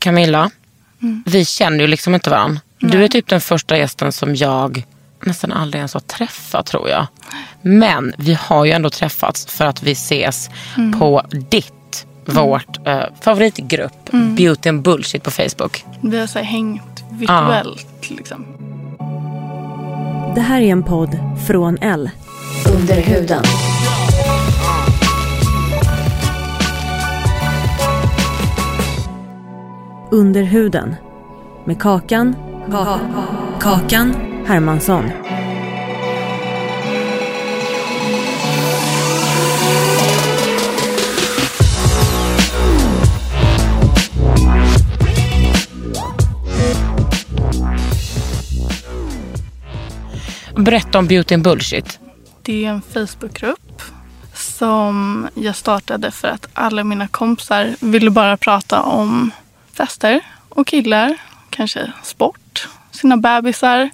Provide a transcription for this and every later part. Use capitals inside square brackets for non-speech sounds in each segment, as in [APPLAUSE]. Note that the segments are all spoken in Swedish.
Camilla, vi känner ju liksom inte varandra. Du är typ den första gästen som jag nästan aldrig ens har träffat tror jag. Men vi har ju ändå träffats för att vi ses på ditt, vårt eh, favoritgrupp Beauty and Bullshit på Facebook. Vi har så hängt virtuellt liksom. Det här är en podd från L. Under huden. Under huden. Med Kakan. Kakan Hermansson. Berätta om Beauty and Bullshit. Det är en Facebookgrupp som jag startade för att alla mina kompisar ville bara prata om fester och killar, kanske sport, sina bebisar.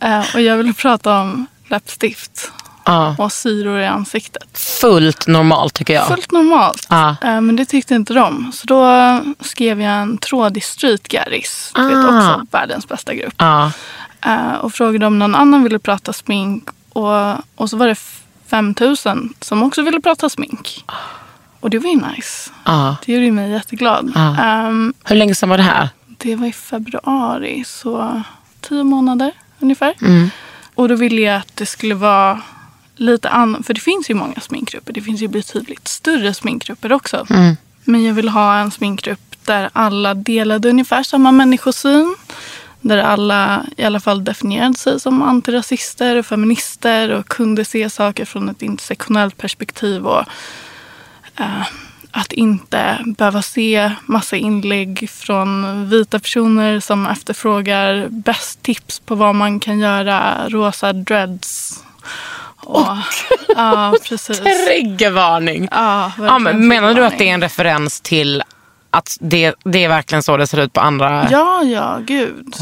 Eh, Och jag ville [LAUGHS] prata om läppstift Ja. och syror i ansiktet. Fullt normalt tycker jag. Fullt normalt. Ja. Eh, Men det tyckte inte de. Så då skrev jag en tråd i Street Garris. Du vet Ah. också världens bästa grupp. Ja. Eh, och frågade om någon annan ville prata smink. Och, och så var det 5000 som också ville prata smink. Och det var ju nice. Ja. Det gjorde mig jätteglad. Ja. Ehm, Hur länge sedan var det här? det var i februari, så tio månader ungefär. Mm. Och då ville jag att det skulle vara lite annat. För det finns ju många sminkgrupper. Det finns ju betydligt större sminkgrupper också. Mm. Men jag vill ha en sminkgrupp där alla delade ungefär samma människosyn. Där alla i alla fall definierade sig som antirasister och feminister och kunde se saker från ett intersektionellt perspektiv. Och eh, att inte behöva se massa inlägg från vita personer som efterfrågar bäst tips på vad man kan göra. Rosa dreads. Och, ja, precis. [LAUGHS] Triggervarning. Ja, Ja, men menar du att det är en referens till att det, det är verkligen så det ser ut på andra? Ja, ja, gud.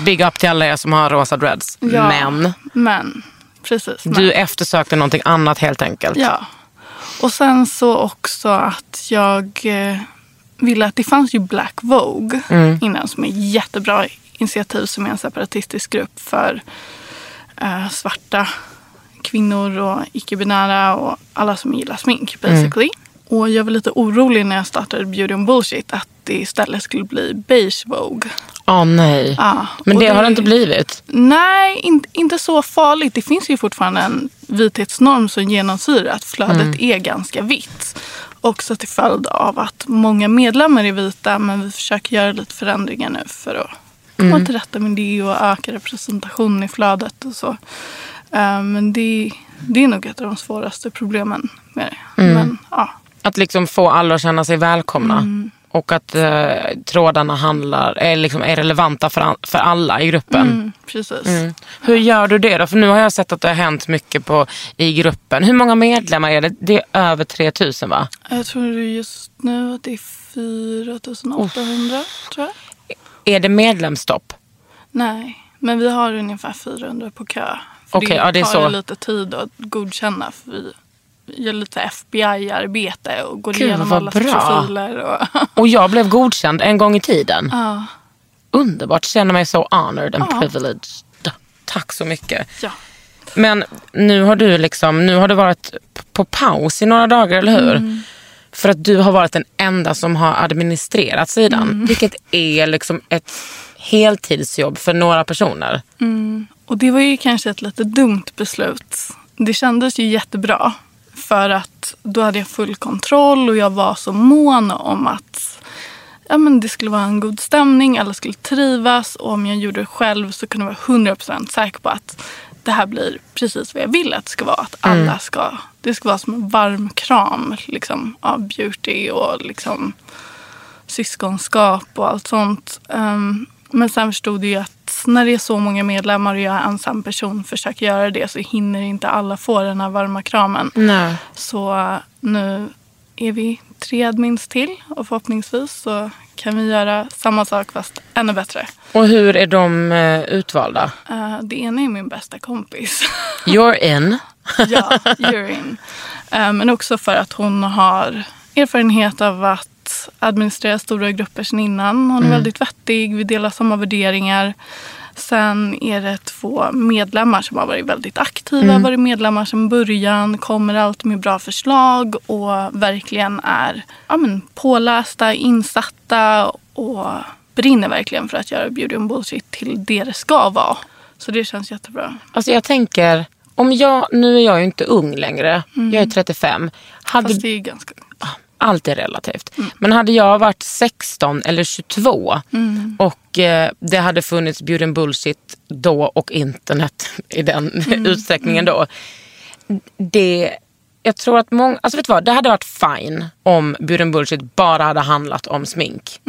Big up till alla er som har rosa dreads. Ja, Men Men, precis. Men. du eftersökte någonting annat helt enkelt. Ja. Och sen så också att jag eh, ville att det fanns ju Black Vogue Mm. innan som är ett jättebra initiativ som är en separatistisk grupp för eh, svarta kvinnor och icke-binära och alla som gillar smink basically. Och jag var lite orolig när jag startade Beauty and Bullshit att det istället skulle bli Beige Vogue. Åh nej. Ja, Men och det har det inte blivit. Nej, in, inte så farligt. Det finns ju fortfarande en vithetsnorm som genomsyrar att flödet är ganska vitt. Också till följd av att många medlemmar är vita men vi försöker göra lite förändringar nu för att komma till rätta med det och öka representationen i flödet och så. Eh, men det, det är nog ett av de svåraste problemen med det. Men, ja. Att liksom få alla att känna sig välkomna. Mm. Och att eh, trådarna handlar, är, liksom, är relevanta för, an- för alla i gruppen. Mm, precis. Hur gör du det då? För nu har jag sett att det har hänt mycket på, i gruppen. Hur många medlemmar är det? Det är över 3000 va? Jag tror just nu att det är 4800 tror jag. Är det medlemsstopp? Nej, men vi har ungefär 400 på kö. För Okej, det ja, det är tar så. lite tid att godkänna. För vi, gör lite FBI-arbete och går Gud, igenom bra. profiler. Och, Och jag blev godkänd en gång i tiden. ja, Underbart, känner mig så honored and privileged. Tack så mycket. ja. Men nu har du liksom, nu har du varit på paus i några dagar, eller hur? Mm. För att du har varit den enda som har administrerat sidan. Mm. Vilket är liksom ett heltidsjobb för några personer. Och det var ju kanske ett lite dumt beslut. Det kändes ju jättebra. För att då hade jag full kontroll och jag var så mån om att ja, men det skulle vara en god stämning, alla skulle trivas och om jag gjorde det själv så kunde jag vara 100% säker på att det här blir precis vad jag vill att det ska vara. Att alla ska, det ska vara som en varm kram liksom, av beauty och liksom syskonskap och allt sånt. Ehm, men sen förstod jag att när det är så många medlemmar och jag är ensam person försöker göra det så hinner inte alla få den här varma kramen. Nej. Så eh, nu är vi tre admins till och förhoppningsvis så kan vi göra samma sak fast ännu bättre. Och hur är de eh, utvalda? Eh, det ena är min bästa kompis. [LAUGHS] You're in. ja, Urin. Eh, Men också för att hon har erfarenhet av att administrera stora grupper sedan innan. Hon är väldigt vettig, vi delar samma värderingar. Sen är det två medlemmar som har varit väldigt aktiva, varit medlemmar sedan början, kommer alltid med bra förslag och verkligen är ja, men, pålästa, insatta och brinner verkligen för att göra Beauty and Bullshit till det det ska vara. Så det känns jättebra. Alltså jag tänker, om jag, nu är jag ju inte ung längre, jag är 35. Hade, Fast det är ganska allt är relativt. Men hade jag varit 16 eller 22 och eh, det hade funnits and Bullshit då och internet i den [LAUGHS] utsträckningen då. Det, jag tror att många, alltså vet du vad, det hade varit fine om and Bullshit bara hade handlat om smink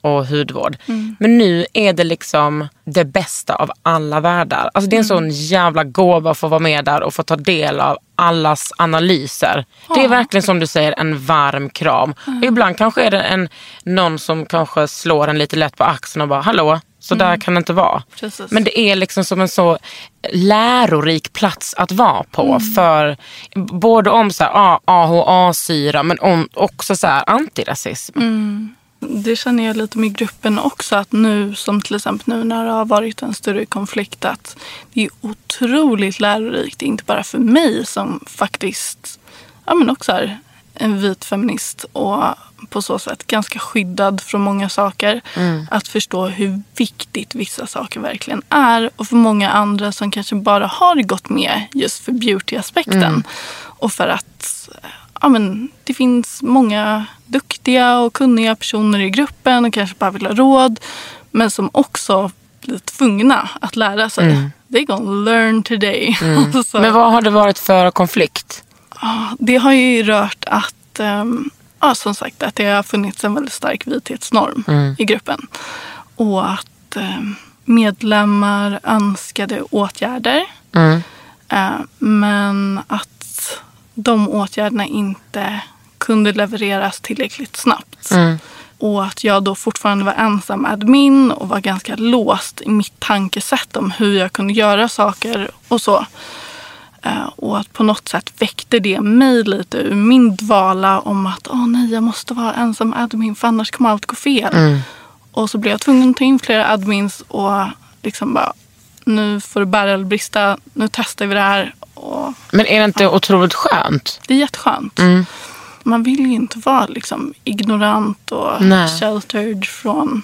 och hudvård. Men nu är det liksom det bästa av alla världar. Alltså det är en sån jävla gåva att få vara med där och få ta del av allas analyser. Det är verkligen som du säger en varm kram. Och ibland kanske är det en, någon som kanske slår en lite lätt på axeln och bara hallå, så där kan det inte vara. Precis. Men det är liksom som en så lärorik plats att vara på. För både om så här, ah, AHA-syra men om också så här, antirasism. Det känner jag lite med gruppen också. Att nu, som till exempel nu när det har varit en större konflikt, att det är otroligt lärorikt. Inte bara för mig som faktiskt, ja men också är en vit feminist och på så sätt ganska skyddad från många saker. Att förstå hur viktigt vissa saker verkligen är. Och för många andra som kanske bara har gått med just för beauty-aspekten. Och för att ja, men, det finns många duktiga och kunniga personer i gruppen och kanske bara vill ha råd. Men som också blir tvungna att lära sig. They gonna learn today. [LAUGHS] Så, Men vad har det varit för konflikt? Det har ju rört att, ehm, ja, som sagt, att det har funnits en väldigt stark vithetsnorm i gruppen. Och att ehm, medlemmar önskade åtgärder. Mm. Eh, men att de åtgärderna inte kunde levereras tillräckligt snabbt. Och att jag då fortfarande var ensam admin och var ganska låst i mitt tankesätt om hur jag kunde göra saker och så. Eh, Och att på något sätt väckte det mig lite ur min dvala om att åh nej, jag måste vara ensam admin för annars kommer allt gå fel. Och så blev jag tvungen att ta in flera admins och liksom bara nu får det bära eller brista, nu testar vi det här. Och Men är det inte otroligt skönt? det är jätteskönt. Mm. Man vill ju inte vara liksom ignorant och Nej. sheltered från...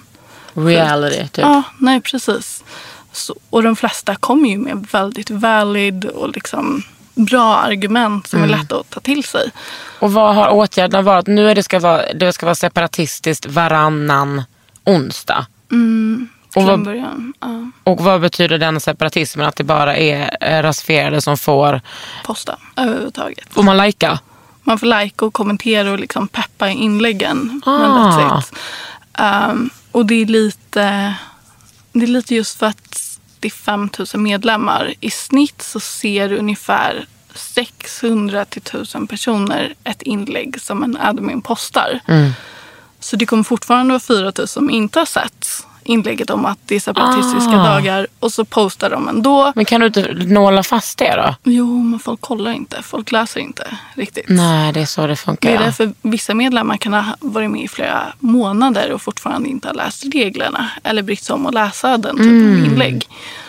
Reality, typ. Ja, nej precis. Så, och de flesta kommer ju med väldigt valid och liksom bra argument som Mm. är lätta att ta till sig. Och vad har åtgärderna varit? Nu är det ska vara, det ska vara separatistiskt varannan onsdag. Till Och vad-. Ja, Och vad betyder den separatismen? Att det bara är eh, rasifierade som får... posta överhuvudtaget. Får man lajka? Man får like och kommentera och liksom peppa inläggen. Men Ah. that's it. Um, och det är lite det är lite just för att det är 5000 medlemmar. I snitt så ser ungefär 600 till 1000 personer ett inlägg som en admin postar. Så det kommer fortfarande vara 4000 som inte har sett inlägget om att det är separatistiska Ah. dagar och så postar de ändå. Men kan du inte nåla fast det då? Jo, men folk kollar inte. Folk läser inte riktigt. Nej, det är så det funkar. Det är därför vissa medlemmar kan ha varit med i flera månader och fortfarande inte ha läst reglerna eller brytt sig om att läsa den typen av inlägg.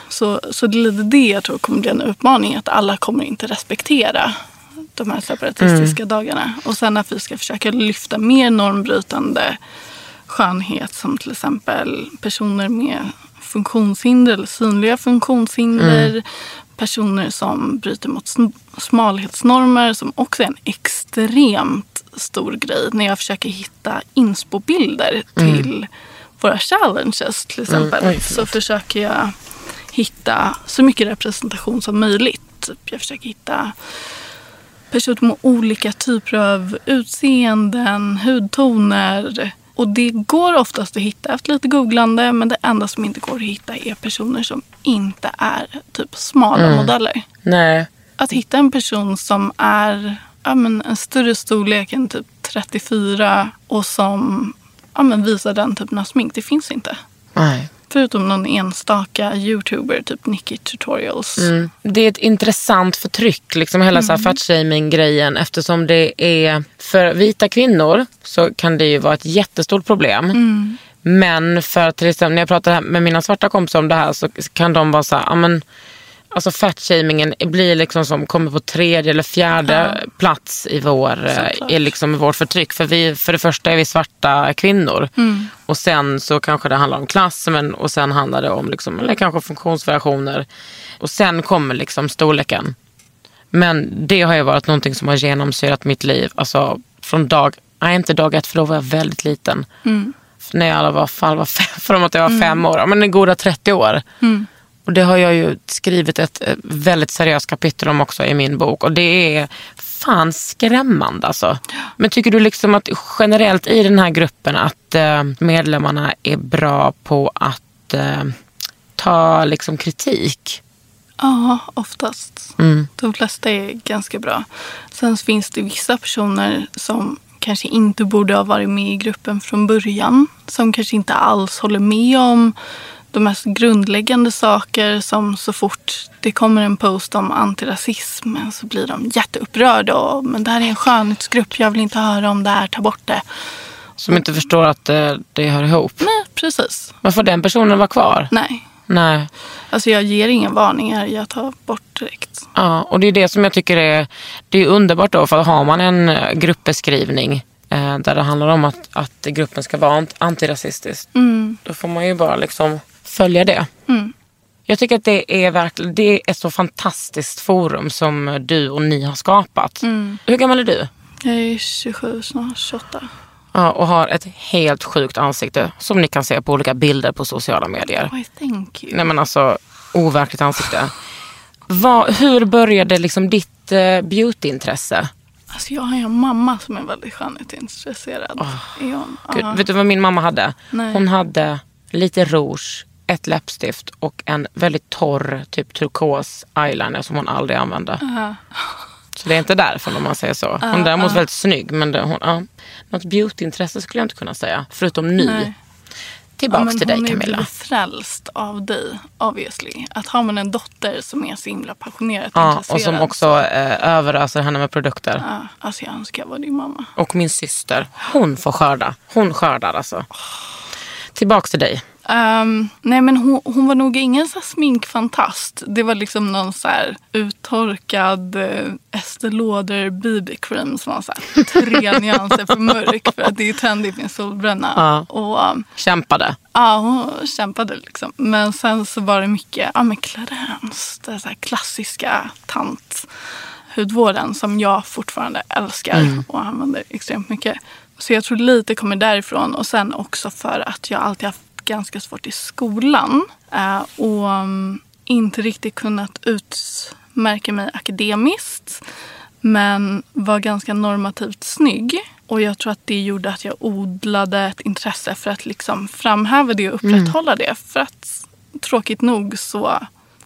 Så, så det är lite det jag tror kommer bli en utmaning, att alla kommer inte respektera de här separatistiska dagarna. Och sen att vi ska försöka lyfta mer normbrytande skönhet som till exempel personer med funktionshinder eller synliga funktionshinder. Personer som bryter mot sm- smalhetsnormer som också är en extremt stor grej när jag försöker hitta inspobilder till våra challenges till exempel. Oj, så försöker jag hitta så mycket representation som möjligt. Typ Jag försöker hitta personer med olika typer av utseenden, hudtoner. Och det går oftast att hitta efter lite googlande men det enda som inte går att hitta är personer som inte är typ smala modeller. Nej. Att hitta en person som är ja, men en större storlek än typ 34 och som ja, men visar den typen av smink, det finns inte. Nej. Förutom någon enstaka youtuber, typ Nikki Tutorials. Mm. Det är ett intressant förtryck, liksom hela mm. fatshaming-grejen. Eftersom det är för vita kvinnor så kan det ju vara ett jättestort problem. Mm. Men för till exempel när jag pratar med mina svarta kompisar om det här så kan de vara så här, "Ja, men Alltså fatshamingen blir liksom som kommer på tredje eller fjärde plats i, vår, eh, i liksom vårt förtryck. För, vi, för det första är vi svarta kvinnor. Mm. Och sen så kanske det handlar om klass men, och sen handlar det om liksom, eller kanske funktionsvariationer. Och sen kommer liksom storleken. Men det har ju varit någonting som har genomsyrat mitt liv. Alltså från dag, nej inte dag ett för då var jag väldigt liten. För när jag alla fall var fem, [LAUGHS] från att jag var fem år, ja, men en goda 30 år. Och det har jag ju skrivit ett eh, väldigt seriöst kapitel om också i min bok. Och det är fan skrämmande alltså. Men tycker du liksom att generellt i den här gruppen att eh, medlemmarna är bra på att eh, ta liksom kritik? Ja, oftast. Mm. De flesta är ganska bra. Sen finns det vissa personer som kanske inte borde ha varit med i gruppen från början. Som kanske inte alls håller med om de mest grundläggande saker som så fort det kommer en post om antirasism så blir de jätteupprörda. Och, men det här är en skönhetsgrupp, jag vill inte höra om det här, ta bort det. Som inte förstår att eh, det hör ihop. Nej, precis. Men får den personen vara kvar? Nej. Nej. Alltså jag ger inga varningar, jag tar bort direkt. Ja, och det är det som jag tycker är, det är underbart då. För har man en eh, gruppbeskrivning eh, där det handlar om att, att gruppen ska vara ant- antirasistisk. Då får man ju bara liksom följa det. Jag tycker att det är verkligen, det är ett så fantastiskt forum som du och ni har skapat. Hur gammal är du? Jag är 27, snart 28. Ja, och har ett helt sjukt ansikte som ni kan se på olika bilder på sociala medier. Why, thank you. Nej men alltså, overkligt ansikte. Vad, hur började liksom ditt eh, beautyintresse? Alltså jag har en mamma som är väldigt skönhetsintresserad. Hon? Gud, vet du vad min mamma hade? Nej. Hon hade lite rouge, ett läppstift och en väldigt torr typ turkos eyeliner som hon aldrig använde. Så det är inte därför om man säger så. Hon är däremot väldigt snygg men det, hon, ja. något beautyintresse skulle jag inte kunna säga. Förutom nu. Nej. Tillbaks men till dig hon är Camilla. frälst av dig, obviously. Att har man en dotter som är så himla passionerat Ja, intresserad. och som också eh, överöser henne med produkter. Ja, alltså jag önskar jag var din mamma. Och min syster, hon får skörda. Hon skördar alltså. Tillbaks till dig. Ehm, nej men hon, hon var nog ingen så sminkfantast. Det var liksom någon så uttorkad uh, Estée Lauder BB cream som var så här tre [LAUGHS] nyanser för mörk. För att det är trendigt med solbränna. Ja. Och ehm, Kämpade. Ja, hon kämpade liksom. Men sen så var det mycket ja, men Clarence, den så klassiska tanthudvården som jag fortfarande älskar och använder extremt mycket. Så jag tror lite kommer därifrån och sen också för att jag alltid haft ganska svårt i skolan eh, och mm, inte riktigt kunnat utmärka mig akademiskt men var ganska normativt snygg. Och jag tror att det gjorde att jag odlade ett intresse för att liksom framhäva det och upprätthålla det. För att tråkigt nog så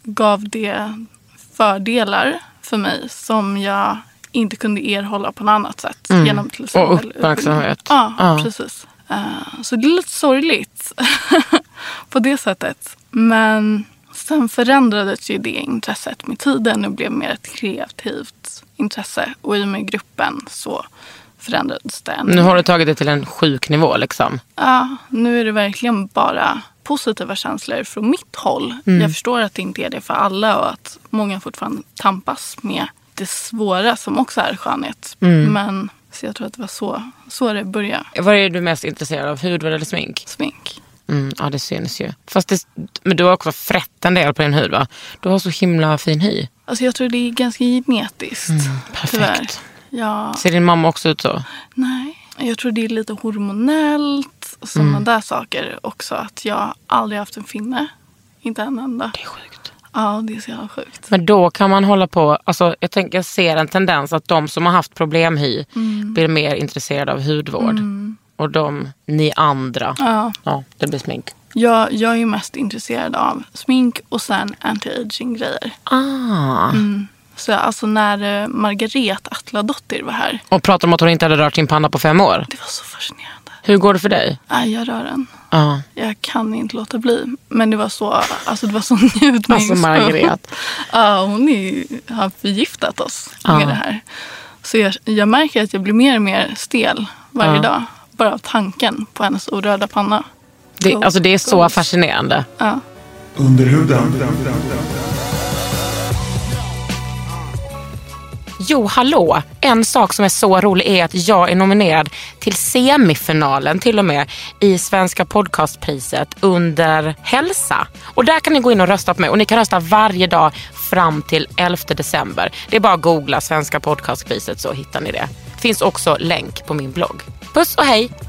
gav det fördelar för mig som jag inte kunde erhålla på något annat sätt. Genom till exempel uppmärksamhet. utbildning. Ja, Ja. precis. Eh, så det är lite sorgligt [LAUGHS] på det sättet. Men sen förändrades ju det intresset med tiden och blev mer ett kreativt intresse. Och i och med gruppen så förändrades det. Nu har du tagit det till en sjuk nivå liksom. Ja, nu är det verkligen bara positiva känslor från mitt håll. Jag förstår att det inte är det för alla och att många fortfarande tampas med det svåra som också är skönhet. Men så jag tror att det var så, så det började. Vad är du mest intresserad av? Hudvård eller smink? Smink. Mm, ja, det syns ju. Fast det, men du har också frätt en del på din hud va? Du har så himla fin hy. Alltså jag tror det är ganska genetiskt. perfekt. Tyvärr. Ja, Ser din mamma också ut så? nej. Jag tror det är lite hormonellt sådana där saker också. Att jag aldrig haft en finne. Inte en enda. Det är sjukt. Ja, det är så jävla sjukt. Men då kan man hålla på, alltså jag tänker jag ser en tendens att de som har haft problemhy blir mer intresserade av hudvård. Och de, ni andra, Ja. ja det blir smink. Jag, jag är ju mest intresserad av smink och sen anti-aging grejer. Ah. Så alltså när eh, Margaret Atladottir var här. Och pratar om att hon inte hade rört sin panna på fem år. Det var så fascinerande. Hur går det för dig? Nej, jag rör den. Ja. Jag kan inte låta bli. Men det var så, alltså det var så [LAUGHS] njutningsfullt. Alltså Margaret. Ja, hon är, har förgiftat oss Ja. med det här. Så jag, jag märker att jag blir mer och mer stel varje Ja. dag. Bara av tanken på hennes orörda panna. Det, alltså det är så fascinerande. Ja. Under huden. Jo, hallå! En sak som är så rolig är att jag är nominerad till semifinalen till och med i Svenska podcastpriset under hälsa. Och där kan ni gå in och rösta på mig och ni kan rösta varje dag fram till 11 december. Det är bara att googla Svenska podcastpriset så hittar ni det. Finns också länk på min blogg. Puss och hej!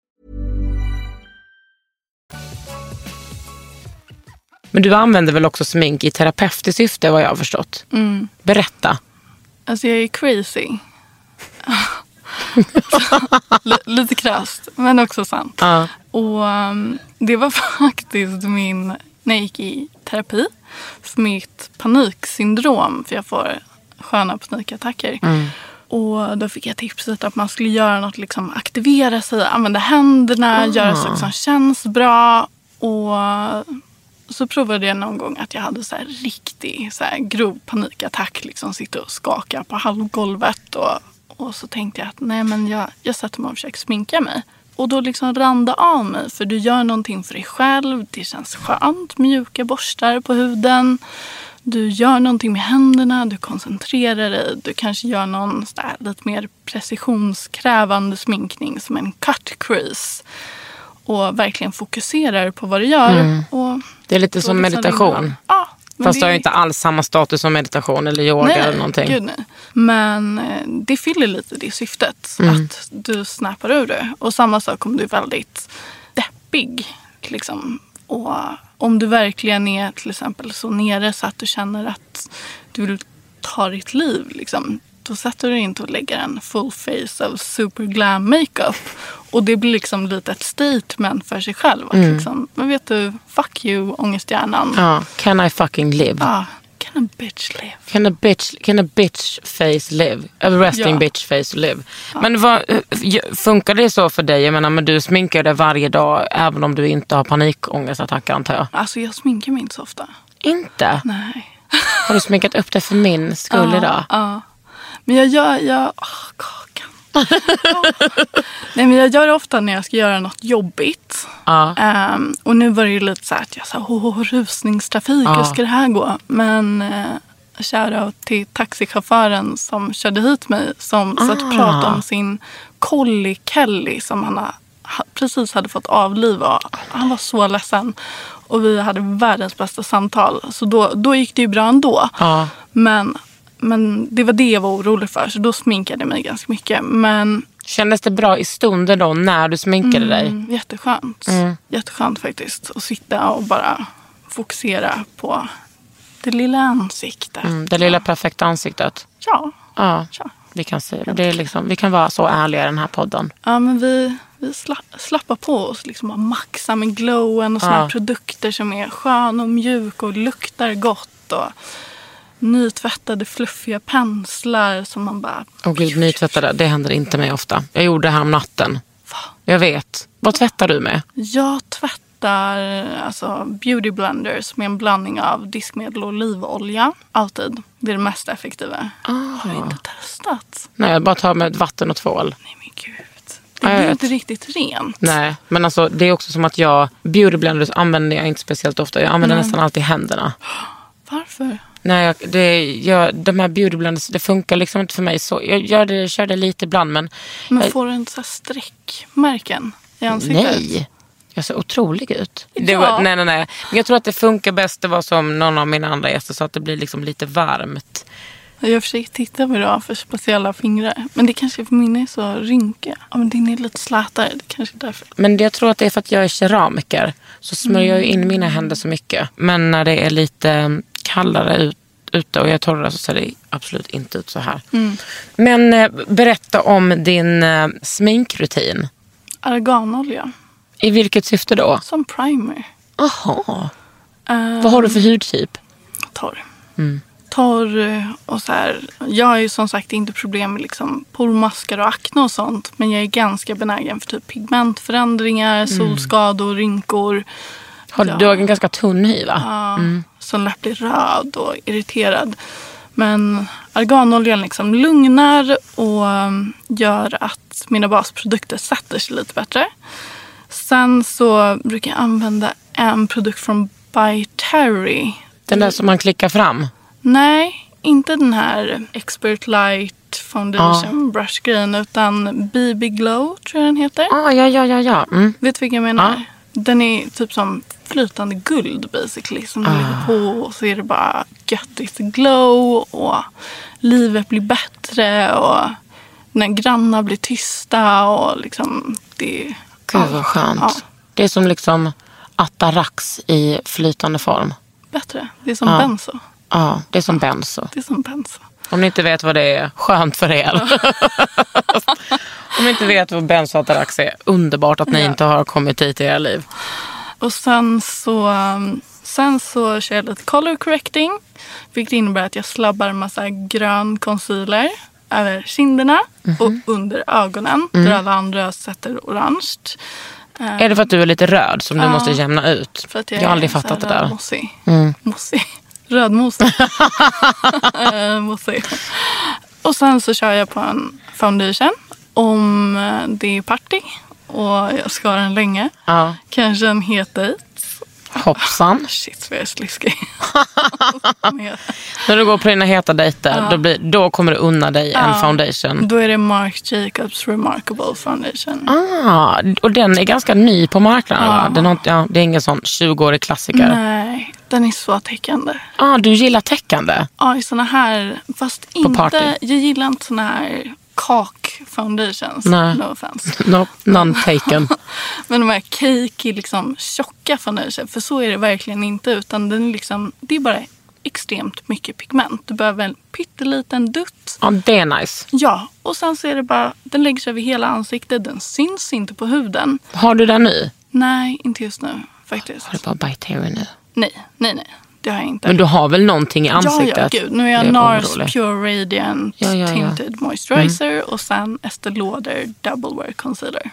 Men du använder väl också smink i terapeutiskt syfte vad jag har förstått? Berätta. Alltså jag är crazy. [LAUGHS] Lite krasst, men också sant. Ja. Och um, det var [LAUGHS] faktiskt min, när jag gick i terapi, för mitt paniksyndrom. För jag får sköna panikattacker. Och då fick jag tipset att man skulle göra något, liksom aktivera sig, använda händerna, göra saker som känns bra. Och så provade jag någon gång att jag hade så här riktig så här grov panikattack. Liksom sitta och skaka på halvgolvet. Och, och så tänkte jag att nej men jag, jag sätter mig och försöker sminka mig. Och då liksom rann det av mig. För du gör någonting för dig själv. Det känns skönt. Mjuka borstar på huden. Du gör någonting med händerna. Du koncentrerar dig. Du kanske gör någon så där lite mer precisionskrävande sminkning. Som en cut crease. Och verkligen fokuserar på vad du gör. Och Det är lite som meditation. Ja, Fast det har ju inte alls samma status som meditation eller yoga eller någonting. Gud, nej. Men eh, det fyller lite det syftet. Mm. Att du snappar ur det. Och samma sak om du är väldigt deppig. Liksom. Och om du verkligen är till exempel så nere så att du känner att du vill ta ditt liv. Liksom. Då sätter du inte och lägger en full face av super glam makeup. Och det blir liksom lite ett statement för sig själv. Att liksom, men vet du, fuck you ångesthjärnan. Mm. Ja, can I fucking live? Ah, can a bitch live? Can a bitch, can a bitch face live? A resting Ja. bitch face live. Men vad, eh, funkar det så för dig? Jag menar, men du sminkar dig varje dag även om du inte har panikångestattacker antar jag? Alltså jag sminkar mig inte så ofta. Inte? Nej. Har du sminkat upp dig för min skull idag? Ja. Men jag gör... Jag, åh, kakan. [LAUGHS] Nej, men jag gör det ofta när jag ska göra något jobbigt. Ja. Ehm, och nu var det ju lite så här att jag sa åh, rusningstrafik, Ja. hur ska det här gå? Men eh, shoutout till taxichauffören som körde hit mig. Som satt och Ah. pratade om sin collie Kelly som han ha- ha- precis hade fått avliva. Han var så ledsen. Och vi hade världens bästa samtal. Så då, då gick det ju bra ändå. Ja. Men, men det var det jag var orolig för. Så då sminkade jag mig ganska mycket. Men Kändes det bra i stunden då när du sminkade dig? Mm, jätteskönt. Mm. Jätteskönt faktiskt. Att sitta och bara fokusera på det lilla ansiktet. Mm, det lilla perfekta ansiktet. Ja. Ja, ja. vi kan se det. är liksom, vi kan vara så ärliga i den här podden. Ja, men vi, vi sla, slappar på oss. Liksom och maxar med glowen och såna Ja. produkter som är skön och mjuk och luktar gott. Och nytvättade fluffiga penslar som man bara... Och gud, nytvättade, det händer inte mig ofta. Jag gjorde det här om natten. Va? Jag vet. Vad tvättar du med? Jag tvättar alltså, beauty blenders med en blandning av diskmedel och olivolja. Alltid. Det är det mest effektiva. Har du inte testat? Nej, jag bara tar med vatten och tvål. Nej men gud. Det blir inte riktigt rent. Nej, men alltså det är också som att jag, beauty blenders använder jag inte speciellt ofta. Jag använder nästan alltid händerna. Varför? Nej, jag, det, jag, de här beauty blenders, det funkar liksom inte för mig. Så jag gör det, kör det lite ibland men Men jag, får du inte så streckmärken i ansiktet? nej. Jag ser otrolig ut. Ja. var, nej, nej, nej. Men jag tror att det funkar bäst, det var som någon av mina andra gäster sa, att det blir liksom lite varmt. Jag försöker titta vad du har för speciella fingrar. Men det kanske är för min är så rynkiga. Ja, men din är lite slätare. Det kanske är därför. Men jag tror att det är för att jag är keramiker. Så smörjer jag ju in mina händer så mycket. Men när det är lite kallare ut, ute och jag är torrare så ser det absolut inte ut så här. Men eh, berätta om din eh, sminkrutin. Arganolja. I vilket syfte då? Som primer. Aha. Uh, Vad har du för hudtyp? torr. Torr eh, och så här. Jag har ju som sagt inte problem med liksom pormaskar och akne och sånt. Men jag är ganska benägen för typ pigmentförändringar, solskador, rynkor. Har, Ja. Du har en ganska tunn hy va? Ja, Som lätt blir röd och irriterad. Men arganoljan liksom lugnar och um, gör att mina basprodukter sätter sig lite bättre. Sen så brukar jag använda en produkt från By Terry. Den där som man klickar fram? Nej, inte den här Expert Light Foundation Brush-grejen utan BB Glow tror jag den heter. Ah, ja, ja, ja, ja. Mm. Vet du vilken jag menar? Ja. Den är typ som flytande guld basically. Som du lägger på och så är det bara göttigt glow och livet blir bättre och när grannar blir tysta och liksom det... Gud vad skönt. Ja, Det är som liksom Atarax i flytande form. bättre. Det är som Ja. benzo. Ja, det är som benzo. Det är som benzo. Om ni inte vet vad det är, skönt för er. [LAUGHS] Om ni inte vet vad benzoatarax är, underbart att ni Ja. inte har kommit hit i era liv. Och sen så, um, sen så kör jag lite color correcting. Vilket innebär att jag slabbar massa grön concealer över kinderna Mhm. och under ögonen. Mm. Där alla andra sätter orange. Är det för att du är lite röd som du Ja. måste jämna ut? För att jag, har aldrig fattat det där. Mossig. Mm. Mossig. [LAUGHS] Rödmosig. [LAUGHS] Eh, mossig. Och sen så kör jag på en foundation. Om eh, det är party och jag ska ha den länge. Ja. Kanske en het dejt. Hoppsan. Shit vad jag är sliskig. [LAUGHS] När du går på dina heta dejter, då, blir, då kommer du unna dig en Ja. foundation. Då är det Marc Jacobs Remarkable Foundation. Ah, och den är ganska ny på marknaden va? Den har, ja, det är ingen sån 20-årig klassiker. Nej, den är så täckande. Ah, du gillar täckande? Ja, i såna här, fast inte, party. jag gillar inte såna här kak foundations. Nej. No offense. No, none taken. [LAUGHS] Men de här cakey, liksom tjocka foundations. För så är det verkligen inte. Utan den är liksom, det är bara extremt mycket pigment. Du behöver en pytteliten dutt. Ja, det är nice. Ja, och sen så är det bara, den lägger sig över hela ansiktet. Den syns inte på huden. Har du den nu? Nej, inte just nu faktiskt. Har du bara By Terry nu? Nej, nej, nej. Det har jag inte. Men du har väl någonting i ansiktet? Ja, ja, gud. Nu är jag är NARS orolig. Pure Radiant Ja, ja. Tinted Moisturizer och sen Estée Lauder Double Wear Concealer.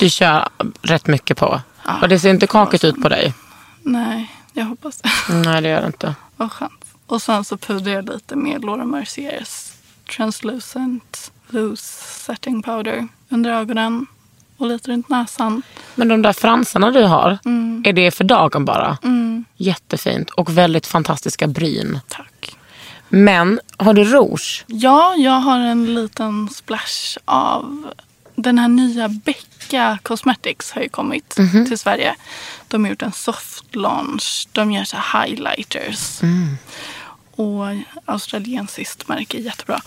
Du kör rätt mycket på. Och det ser inte kakigt ut på dig? Nej, jag hoppas det. Nej, det gör det inte. Vad skönt. Och sen så pudrar jag lite med Laura Merciers Translucent Loose Setting Powder under ögonen och lite runt näsan. Men de där fransarna du har, Mm. är det för dagen bara? Jättefint. Och väldigt fantastiska bryn. Tack. Men har du rouge? Ja, jag har en liten splash av den här nya Becka Cosmetics har ju kommit till Sverige. De har gjort en soft launch. De gör så highlighters. Och australiensiskt märke, jättebra.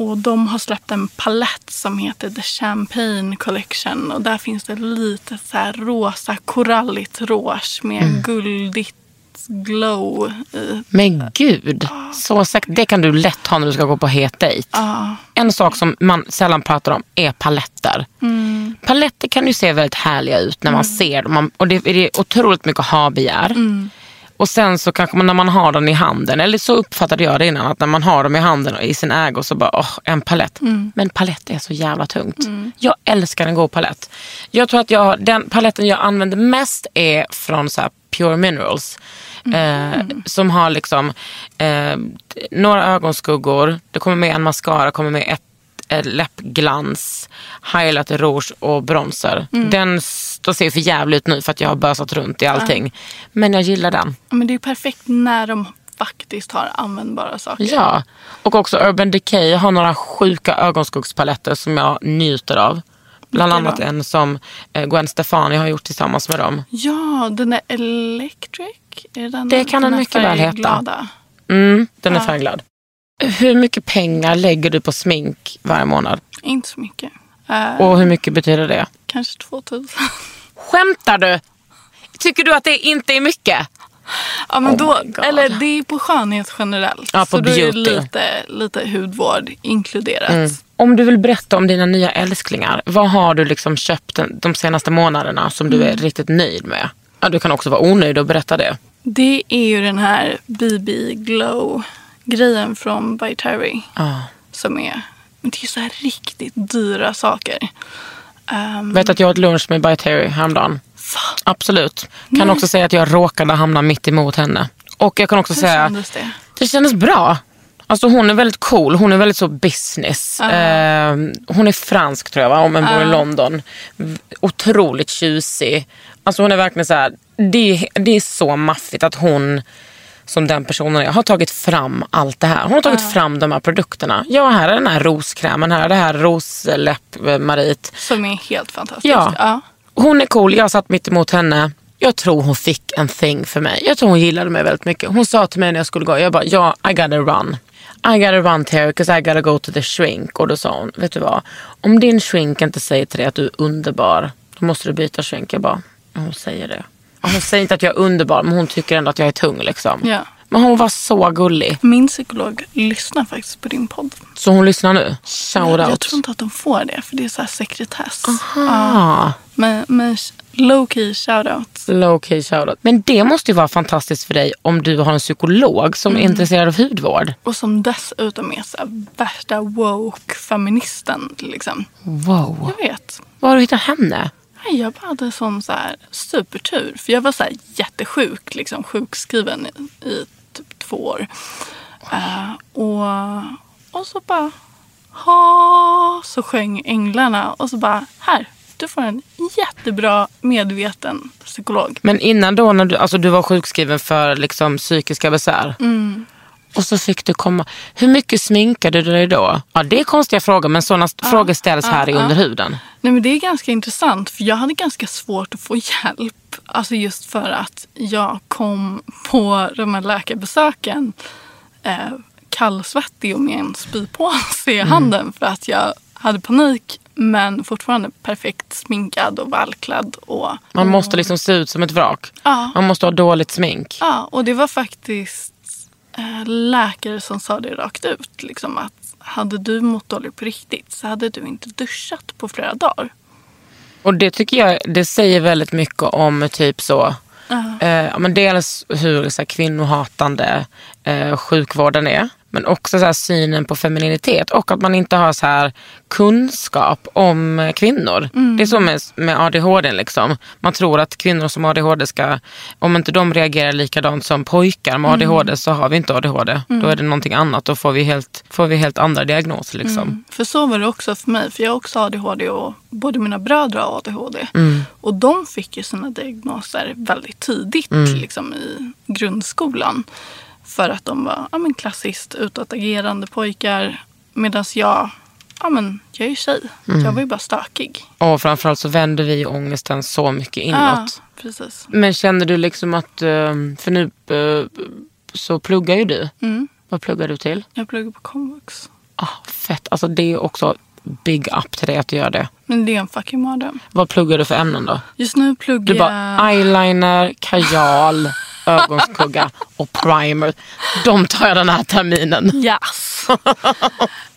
Och de har släppt en palett som heter The Champagne Collection. Och där finns det lite så här rosa koralligt rouge med guldigt glow i. Men gud, så säkert. Det kan du lätt ha när du ska gå på het dejt. Ja. En sak som man sällan pratar om är paletter. Paletter kan ju se väldigt härliga ut när man ser dem. Och det, är otroligt mycket ha-begär. Och sen så kanske man när man har den i handen, eller så uppfattade jag det innan, att när man har dem i handen och i sin ägo så bara, åh, en palett. Men palett är så jävla tungt. Jag älskar en god palett. Jag tror att jag, den paletten jag använder mest är från så Pure Minerals. Eh, som har liksom eh, några ögonskuggor, det kommer med en mascara, kommer med ett läppglans, highlighter, rouge och bronzer. Den s- då ser för jävligt ut nu för att jag har bösat runt i allting. Men jag gillar den. Ja, Men det är perfekt när de faktiskt har användbara saker. Ja, och också Urban Decay har några sjuka ögonskuggspaletter som jag njuter av. Bland annat en som eh, Gwen Stefani har gjort tillsammans med dem. Ja, den är Electric. Är det den, Det kan den den mycket väl heta. Mm, den är Ja. färgglad. Hur mycket pengar lägger du på smink varje månad? Inte så mycket. Eh, Och hur mycket betyder det? Kanske 2000. Skämtar du? Tycker du att det inte är mycket? ja, men Oh då, eller det är på skönhet generellt. Ja, på så då är det beauty. lite, lite hudvård inkluderat. Mm. Om du vill berätta om dina nya älsklingar, vad har du liksom köpt de senaste månaderna som du är riktigt nöjd med? Ja, du kan också vara onöjd och berätta det. Det är ju den här BB Glow grejen från By Terry. Ja. Som är, men det är så här riktigt dyra saker. Um, Vet att jag åt lunch med By Terry häromdagen. Absolut. Kan också säga att jag råkade hamna mitt emot henne. Och jag kan också hur säga kändes det? det kändes bra. Alltså hon är väldigt cool, hon är väldigt så business. Eh, hon är fransk tror jag va, men bor i London. Otroligt tjusig. Alltså hon är verkligen så här, det, det är så maffigt att hon som den personen är, har tagit fram allt det här. Hon har tagit fram de här produkterna. Ja, här är den här roskrämen, här är det här rosläpp-marit. Som är helt fantastiskt. Ja. ja. Hon är cool, jag satt mitt emot henne. Jag tror hon fick en thing för mig. Jag tror hon gillade mig väldigt mycket. Hon sa till mig när jag skulle gå, jag bara, ja, I gotta run. I gotta run Terry because I gotta go to the shrink. Och då sa hon, vet du vad? Om din shrink inte säger till dig att du är underbar, då måste du byta shrink. Jag bara, hon säger det. Och Hon säger inte att jag är underbar, men hon tycker ändå att jag är tung liksom. Ja. Men hon var så gullig. Min psykolog lyssnar faktiskt på din podd. Så hon lyssnar nu. Shout Jag out. tror inte att de får det, för det är så här sekretess. Ah. Men, men low key shoutout. Low key shoutout. Men det måste ju vara fantastiskt för dig om du har en psykolog som är intresserad av hudvård. Och som dessutom är så här värsta woke-feministen. Liksom. Wow. Jag vet. Var har du hittat henne? Nej, Jag bara hade sån så här supertur. För jag var så här jättesjuk, liksom, sjukskriven i, i typ två år. Eh, och, och så bara, ha, så sjöng änglarna. Och så bara, här, du får en jättebra medveten psykolog. Men innan då när du, alltså du var sjukskriven för liksom psykiska besvär. Och så fick du komma. Hur mycket sminkade du dig då? Ja, det är konstiga frågor men sådana frågor ställs här i under huden. Nej, men det är ganska intressant för jag hade ganska svårt att få hjälp. Alltså just för att jag kom på de här läkarbesöken eh, kallsvettig och med en spypåse i handen för att jag hade panik men fortfarande perfekt sminkad och välklädd. Och, Man måste liksom se ut som ett vrak. Ja. Man måste ha dåligt smink. Ja, och det var faktiskt läkare som sa det rakt ut. Liksom att hade du mått dåligt på riktigt så hade du inte duschat på flera dagar. Och det tycker jag det säger väldigt mycket om typ så. Eh, ja, men dels hur så här, kvinnohatande eh, sjukvården är. Men också så här, synen på femininitet och att man inte har så här, kunskap om kvinnor. Det är så med, med ADHD. Liksom. Man tror att kvinnor som har ADHD ska, om inte de reagerar likadant som pojkar med ADHD så har vi inte ADHD. Då är det någonting annat. Då får vi helt, får vi helt andra diagnoser. Liksom. För så var det också för mig. För jag har också ADHD och både mina bröder har ADHD. Och de fick ju sina diagnoser väldigt tidigt liksom, i grundskolan. För att de var ja, men klassiskt utåtagerande pojkar. Medan jag, ja men jag är ju tjej. Jag var ju bara stökig. Och framförallt så vänder vi ångesten så mycket inåt. Ja, precis. Men känner du liksom att, eh, för nu eh, så pluggar ju du. Mm. Vad pluggar du till? Jag pluggar på komvux. Ah, fett, alltså det är också big up till dig att du gör det. Men det är en fucking mardröm. Vad pluggar du för ämnen då? Just nu pluggar Du bara jag... eyeliner, kajal, [LAUGHS] ögonskugga och primer. De tar jag den här terminen. Yes!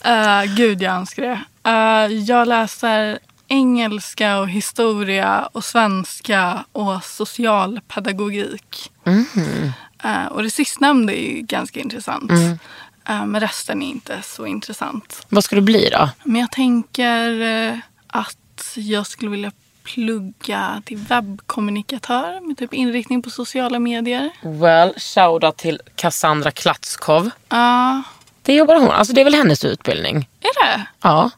uh, [LAUGHS] gud, jag önskar det. Uh, jag läser engelska och historia och svenska och socialpedagogik. Uh, och det sistnämnda är ju ganska intressant. Uh, men resten är inte så intressant. Vad ska du bli då? Men jag tänker att jag skulle vilja plugga till webbkommunikatör med typ inriktning på sociala medier. Well, shoutout till Cassandra Klatskov. Ja, Det jobbar hon, alltså det är väl hennes utbildning? är det? Ja.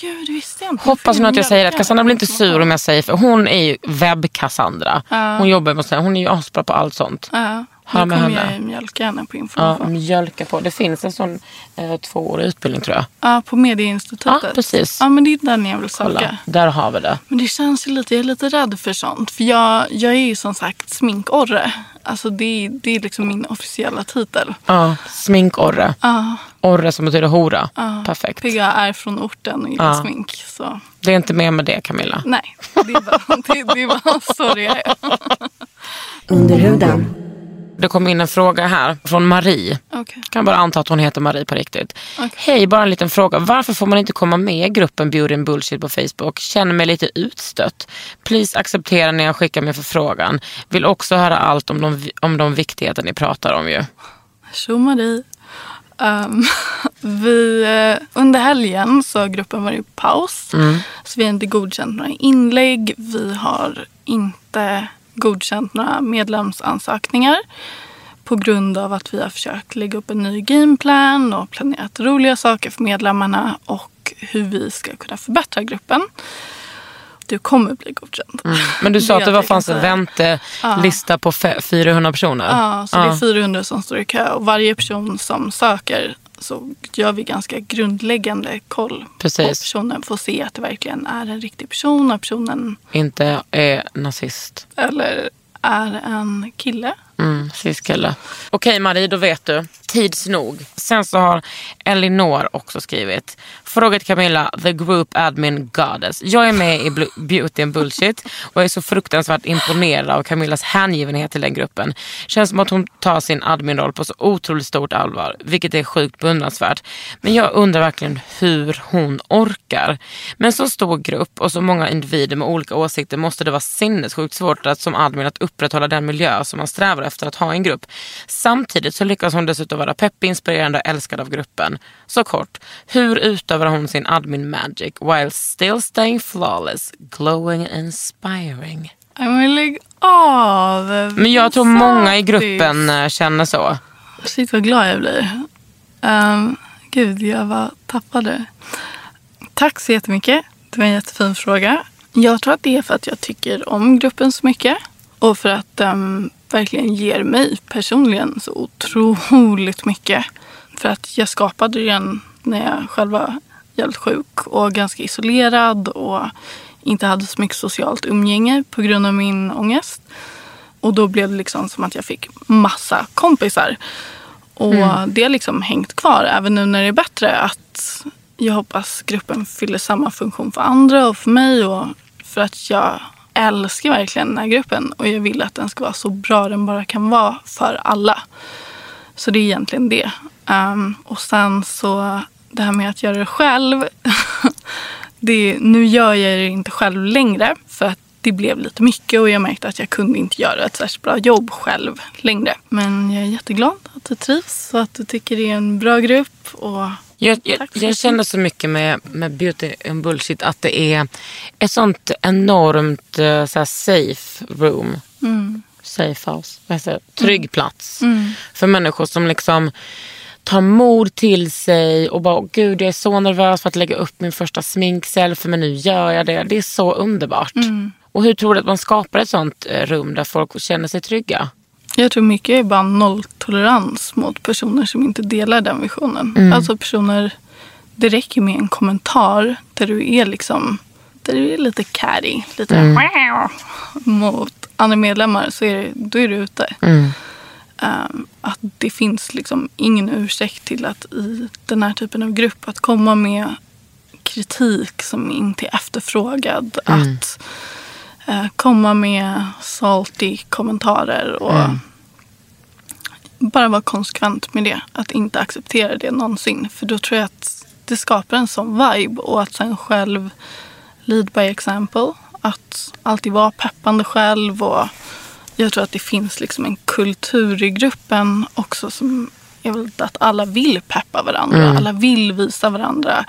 Gud, visste jag inte. Hoppas nu att jag säger rätt. Cassandra blir inte sur om jag säger för hon är ju webb-Cassandra. Hon jobbar med sånt, hon är ju asbra på allt sånt. Ja, Hör nu kommer henne. jag mjölka henne på Ja, information. mjölka på. Det finns en sån eh, tvåårig utbildning tror jag. Ja, på Medieinstitutet. Ja, precis. Ja, men det är den jag vill Kolla, söka. där har vi det. Men det känns ju lite, jag är lite rädd för sånt. För jag, jag är ju som sagt sminkorre. Alltså det, det är liksom min officiella titel. Ja, sminkorre. Ja, Orre som betyder hora. ja. Perfekt. För jag är från orten och gillar Ja. smink. Så Det är inte mer med det Camilla. nej, det är bara, [LAUGHS] det, det är bara så det är. Under huden. Det kom in en fråga här från Marie. Okej. Kan bara anta att hon heter Marie på riktigt. Okej. Hej, bara en liten fråga. Varför får man inte komma med i gruppen Beauty and Bullshit på Facebook? Känner mig lite utstött. Please acceptera när jag skickar min förfrågan. Vill också höra allt om de, om de viktigheter ni pratar om ju. Tjo Marie. Um, [LAUGHS] vi, eh, under helgen så har gruppen varit i paus. Så vi har inte godkänt några inlägg. Vi har inte godkänt några medlemsansökningar. På grund av att vi har försökt lägga upp en ny gameplan och planerat roliga saker för medlemmarna och hur vi ska kunna förbättra gruppen. Det kommer bli godkänt. Men du sa att det var, fanns en väntelista på fe- 400 personer. Ja, så det är 400 som står i kö och varje person som söker så gör vi ganska grundläggande koll Precis. på personen för att se att det verkligen är en riktig person och personen Inte är nazist. eller är en kille. Mm, cis-kille. Okej Marie, då vet du. Tids nog. Sen så har Elinor också skrivit. Fråga till Camilla, the group admin goddess. Jag är med i Beauty and Bullshit och är så fruktansvärt imponerad av Camillas hängivenhet till den gruppen. Känns som att hon tar sin adminroll på så otroligt stort allvar, vilket är sjukt beundransvärt. Men jag undrar verkligen hur hon orkar. Med en så stor grupp och så många individer med olika åsikter måste det vara sinnessjukt svårt att som admin att upprätthålla den miljö som man strävar efter att ha i en grupp. Samtidigt så lyckas hon dessutom vara peppig, inspirerande och älskad av gruppen. Så kort, hur utövar hon sin admin magic while still staying flawless, glowing and inspiring? Nej, Men lägg av! Men jag tror många i gruppen eh, känner så. Shit vad glad jag blir. Um, gud, jag var tappade. Tack så jättemycket. Det var en jättefin fråga. Jag tror att det är för att jag tycker om gruppen så mycket. Och för att den verkligen ger mig personligen så otroligt mycket. För att jag skapade den när jag själv var jävligt sjuk och ganska isolerad och inte hade så mycket socialt umgänge på grund av min ångest. Och då blev det liksom som att jag fick massa kompisar. Och det har liksom hängt kvar även nu när det är bättre. Att jag hoppas gruppen fyller samma funktion för andra och för mig. Och för att jag älskar verkligen den här gruppen. Och jag vill att den ska vara så bra den bara kan vara för alla. Så det är egentligen det. Um, och sen så det här med att göra det själv. [LAUGHS] det, nu gör jag det inte själv längre. För att det blev lite mycket och jag märkte att jag kunde inte göra ett särskilt bra jobb själv längre. Men jag är jätteglad att du trivs och att du tycker det är en bra grupp. Och jag, jag, jag känner så mycket med, med beauty and bullshit att det är ett sånt enormt eh, så här, safe room. Safe house. Det? Trygg plats. För människor som liksom tar mod till sig och bara, "Åh, gud jag är så nervös för att lägga upp min första sminkselfie men nu gör jag det. Det är så underbart. Och hur tror du att man skapar ett sånt eh, rum där folk känner sig trygga? Jag tror mycket är bara nolltolerans mot personer som inte delar den visionen. Mm. Alltså personer, det räcker med en kommentar där du är liksom, där du är lite catty, lite Mm. mot andra medlemmar, så är det, då är du ute. Mm. Um, att det finns liksom ingen ursäkt till att i den här typen av grupp att komma med kritik som inte är efterfrågad. Att eh, komma med salty kommentarer och bara vara konsekvent med det. Att inte acceptera det någonsin. För då tror jag att det skapar en sån vibe och att sen själv lead by example. Att alltid vara peppande själv och jag tror att det finns liksom en kultur i gruppen också som är väl att alla vill peppa varandra. Alla vill visa varandra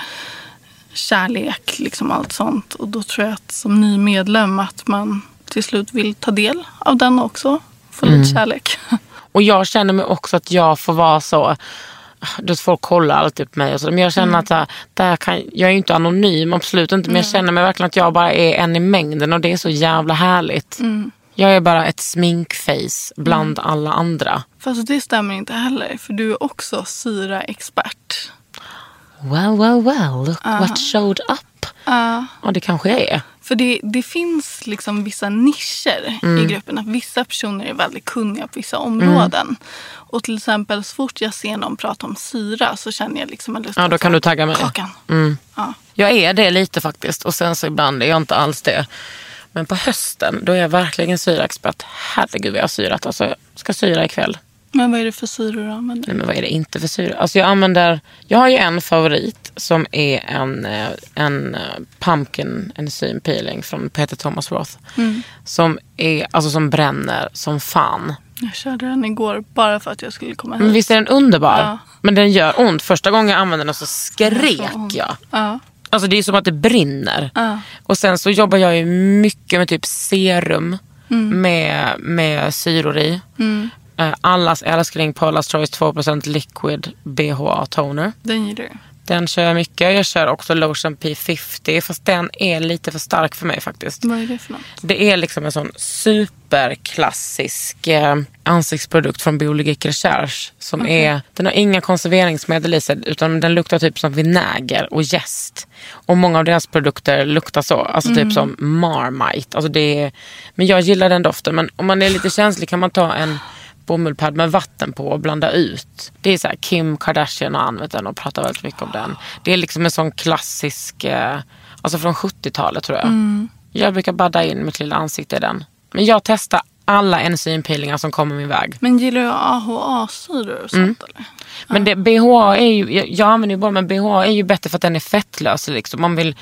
kärlek, liksom allt sånt. Och då tror jag att som ny medlem att man till slut vill ta del av den också. Få lite kärlek. [LAUGHS] Och jag känner mig också att jag får vara så, du folk kollar alltid på mig och så, men jag känner att så här, där kan, jag är ju inte anonym, absolut inte, men jag känner mig verkligen att jag bara är en i mängden och det är så jävla härligt. Jag är bara ett sminkface bland alla andra. Fast det stämmer inte heller. För du är också syraexpert. Well, well, well, look what showed up. Ja. Ja, det kanske jag är. För det, det finns liksom vissa nischer i gruppen. Att vissa personer är väldigt kunniga på vissa områden. Och till exempel så fort jag ser någon prata om syra så känner jag liksom en lust Ja, då kan du tagga mig. Kakan. Ja. Jag är det lite faktiskt och sen så ibland är jag inte alls det. Men på hösten då är jag verkligen syraexpert. Herregud vad jag har syrat. Alltså, jag ska syra ikväll. Men vad är det för syror du använder? Nej men vad är det inte för syra? Alltså jag använder, jag har ju en favorit som är en, eh, en eh, pumpkin enzym peeling från Peter Thomas Roth. Som, är, alltså som bränner som fan. Jag körde den igår bara för att jag skulle komma Men hit. visst är den underbar? Ja. Men den gör ont. Första gången jag använde den så skrek jag. Ja. Alltså det är som att det brinner. Ja. Och sen så jobbar jag ju mycket med typ serum med, med syror i. Eh, Allas älskling Paula's Choice 2% Liquid BHA Toner. Den gillar du. Den kör jag mycket. Jag kör också Lotion P50 fast den är lite för stark för mig faktiskt. Vad är det för något? Det är liksom en sån superklassisk eh, ansiktsprodukt från Biologik Recherche. Som är, den har inga konserveringsmedel i sig utan den luktar typ som vinäger och jäst. Och många av deras produkter luktar så. Alltså typ som Marmite. Alltså det är, men jag gillar den doften. Men om man är lite känslig kan man ta en bomullpad med vatten på och blanda ut. Det är så här, Kim Kardashian har använt den och pratar väldigt mycket om den. Det är liksom en sån klassisk, eh, alltså från 70-talet tror jag. Jag brukar badda in mitt lilla ansikte i den. Men jag testar alla enzympeelingar som kommer min väg. Men gillar du AHA-syror och sånt eller? Men det, BHA är ju, jag, jag använder ju bara men BHA är ju bättre för att den är fettlös. Liksom. Man vill,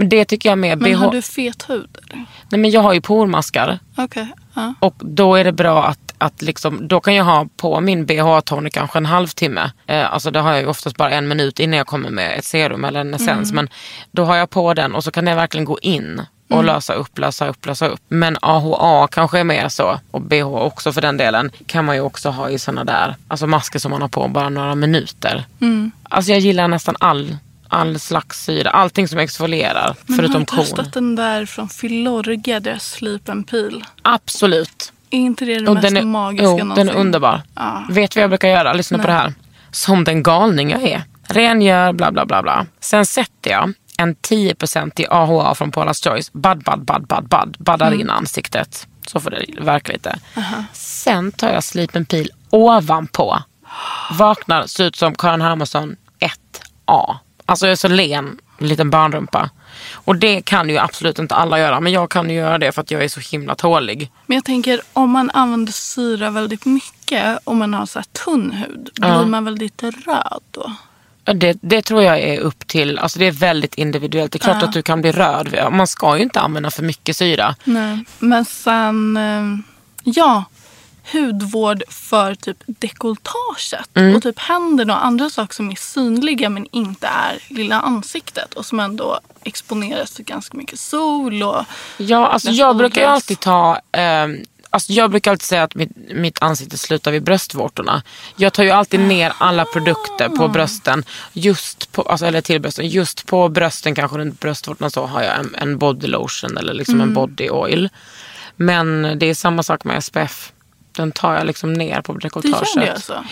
men det tycker jag med Men har du fet hud eller? Nej men jag har ju pormaskar. Okej. Ja. Och då är det bra att, att liksom, då kan jag ha på min BH-toner kanske en halvtimme. Eh, alltså det har jag ju oftast bara en minut innan jag kommer med ett serum eller en essens. Men då har jag på den och så kan jag verkligen gå in och lösa upp, lösa upp, lösa upp. Men AHA kanske är mer så, och BH också för den delen, kan man ju också ha i såna där, alltså masker som man har på bara några minuter. Alltså jag gillar nästan all, all slags syra, allting som exfolierar, Men förutom har du korn. testat den där från Filorga, deras Sleep and Peel? Absolut. Är inte det det Och mest den är, magiska jo, den någonsin? är underbar. Ja. Vet du vad jag brukar göra? Lyssna på det här. Som den galning jag är. Rengör, bla bla bla. bla. Sen sätter jag en 10% i AHA från Paula's Choice. Bad, bad, bad, bad, bad. Baddar Mm. in ansiktet. Så får det verka lite. Sen tar jag Sleep and Peel ovanpå. Vaknar, ser ut som Karin Hermansson 1A. Alltså jag är så len, en liten barnrumpa. Och det kan ju absolut inte alla göra. Men jag kan ju göra det för att jag är så himla tålig. Men jag tänker om man använder syra väldigt mycket och man har så här tunn hud, blir man väldigt röd då? Ja, Det, det tror jag är upp till, alltså det är väldigt individuellt. Det är klart att du kan bli röd. Man ska ju inte använda för mycket syra. Nej. Men sen, eh, ja, hudvård för typ dekolletaget Mm. och typ händerna och andra saker som är synliga men inte är lilla ansiktet och som ändå exponeras för ganska mycket sol och Ja, alltså jag brukar ju alltid ta, ehm, alltså jag brukar alltid säga att mitt, mitt ansikte slutar vid bröstvårtorna. Jag tar ju alltid ner alla produkter på brösten, just på, alltså, eller till brösten. Just på brösten, kanske runt bröstvårtorna så har jag en, en body lotion eller liksom en body oil. Men det är samma sak med SPF. Den tar jag liksom ner på gör det alltså?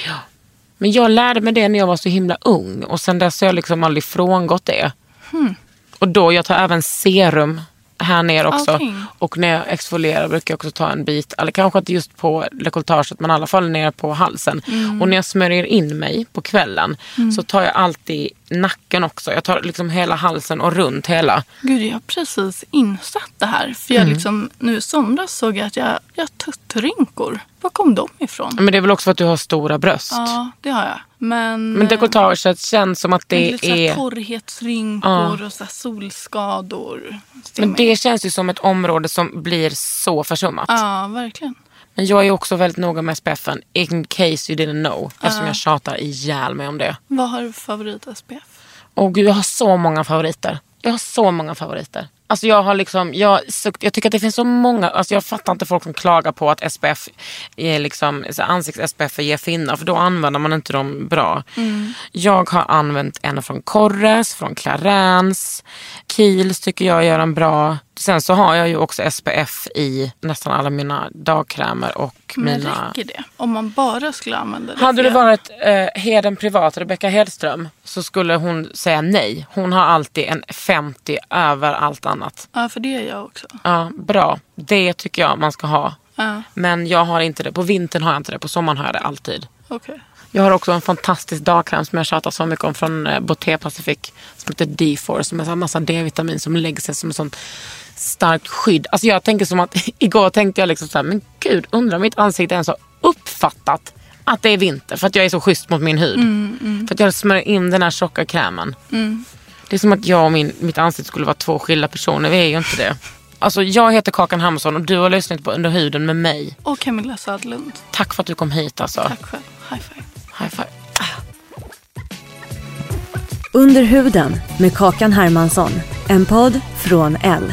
Men jag lärde mig det när jag var så himla ung och sen dess har jag liksom aldrig frångått det. Hmm. Och då, jag tar även serum här nere också. Okej. Och när jag exfolierar brukar jag också ta en bit, eller kanske inte just på dekolletaget men i alla fall ner på halsen. Mm. Och när jag smörjer in mig på kvällen så tar jag alltid nacken också. Jag tar liksom hela halsen och runt hela. Gud, jag har precis insatt det här. För jag Mm. liksom, nu i somras såg jag att jag, jag har tuttrynkor. Var kom de ifrån? Men det är väl också för att du har stora bröst. Ja, det har jag. Men, Men dekolletaget känns som att det lite är... torrhetsrynkor och så solskador. Men det känns ju som ett område som blir så försummat. Ja, verkligen. Men jag är också väldigt noga med SPFen in case you didn't know. Eftersom jag tjatar ihjäl mig om det. Vad har du för favorit SPF? Och gud, jag har så många favoriter. Jag har så många favoriter. Alltså jag har liksom, jag, jag tycker att det finns så många, alltså jag fattar inte folk som klagar på att SPF, är liksom, ansikts-SPF ger finnar för då använder man inte dem bra. Jag har använt en från Corres, från Clarins, Kiehl's tycker jag gör en bra. Sen så har jag ju också SPF i nästan alla mina dagkrämer och Men mina... räcker det? Om man bara skulle använda det? Hade det varit eh, Heden Privat, Rebecca Hedström, så skulle hon säga nej. Hon har alltid en 50 över allt annat. Ja, för det är jag också. Ja, bra. Det tycker jag man ska ha. Ja, Men jag har inte det. På vintern har jag inte det. På sommaren har jag det alltid. okej. Jag har också en fantastisk dagkräm som jag tjatar så mycket om från eh, Boté Pacific. Som heter D4 som är en massa D-vitamin som lägger sig som ett sånt starkt skydd. Alltså jag tänker som att [LAUGHS] igår tänkte jag liksom så här, men gud undrar om mitt ansikte ens har uppfattat att det är vinter för att jag är så schysst mot min hud. För att jag smörjer in den här tjocka krämen. Det är som att jag och min, mitt ansikte skulle vara två skilda personer. Vi är ju inte det. Alltså jag heter Kakan Hermansson och du har lyssnat på Under huden med mig. Och Camilla Södlund. Tack för att du kom hit alltså. Tack själv. High five. High five. Under huden med Kakan Hermansson. En podd från L.